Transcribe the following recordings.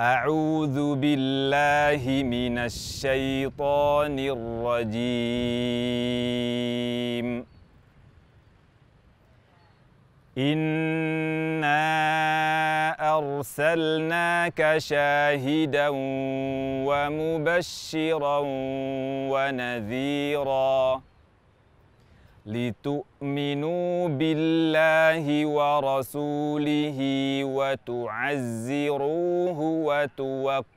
أعوذ بالله من الشيطان الرجيم. إنا أرسلناك شاهدا ومبشرا ونذيرا لتؤمنوا بالله ورسوله وتعزروه وتوقروه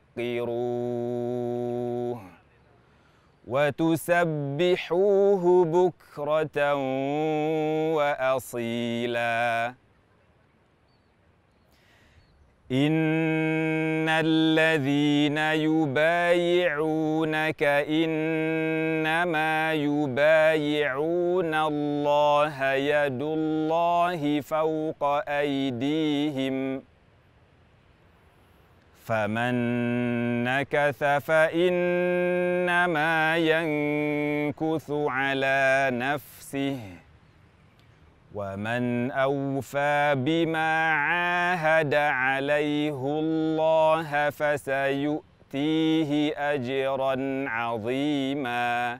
وتسبحوه بكرة وأصيلا. إن الذين يبايعونك إنما يبايعون الله يد الله فوق أيديهم فمن نكث فإنما ينكث على نفسه. ومن أوفى بما عاهد عليه الله فسيؤتيه أجرا عظيما.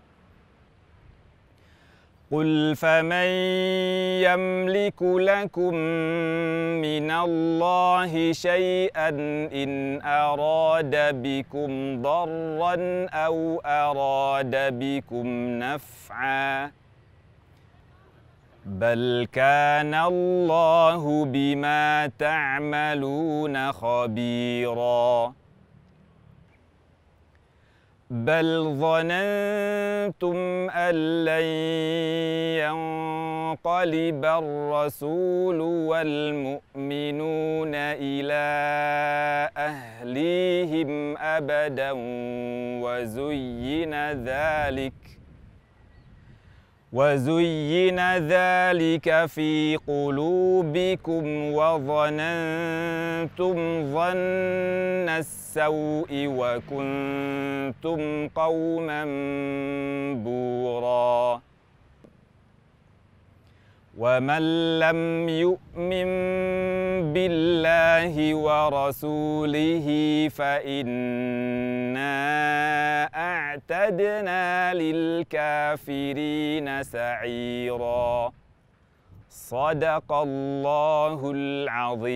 قل فمن يملك لكم من الله شيئا إن أراد بكم ضرا أو أراد بكم نفعا بل كان الله بما تعملون خبيرا بل ظننتم ان لن ينقلب الرسول والمؤمنون إلى اهليهم ابدا وزين ذلك وزين ذلك في قلوبكم وظننتم ظن السوء وكنتم قوما بورا. ومن لم يؤمن بالله ورسوله فإنا أعتدنا للكافرين سعيرا. صدق الله العظيم.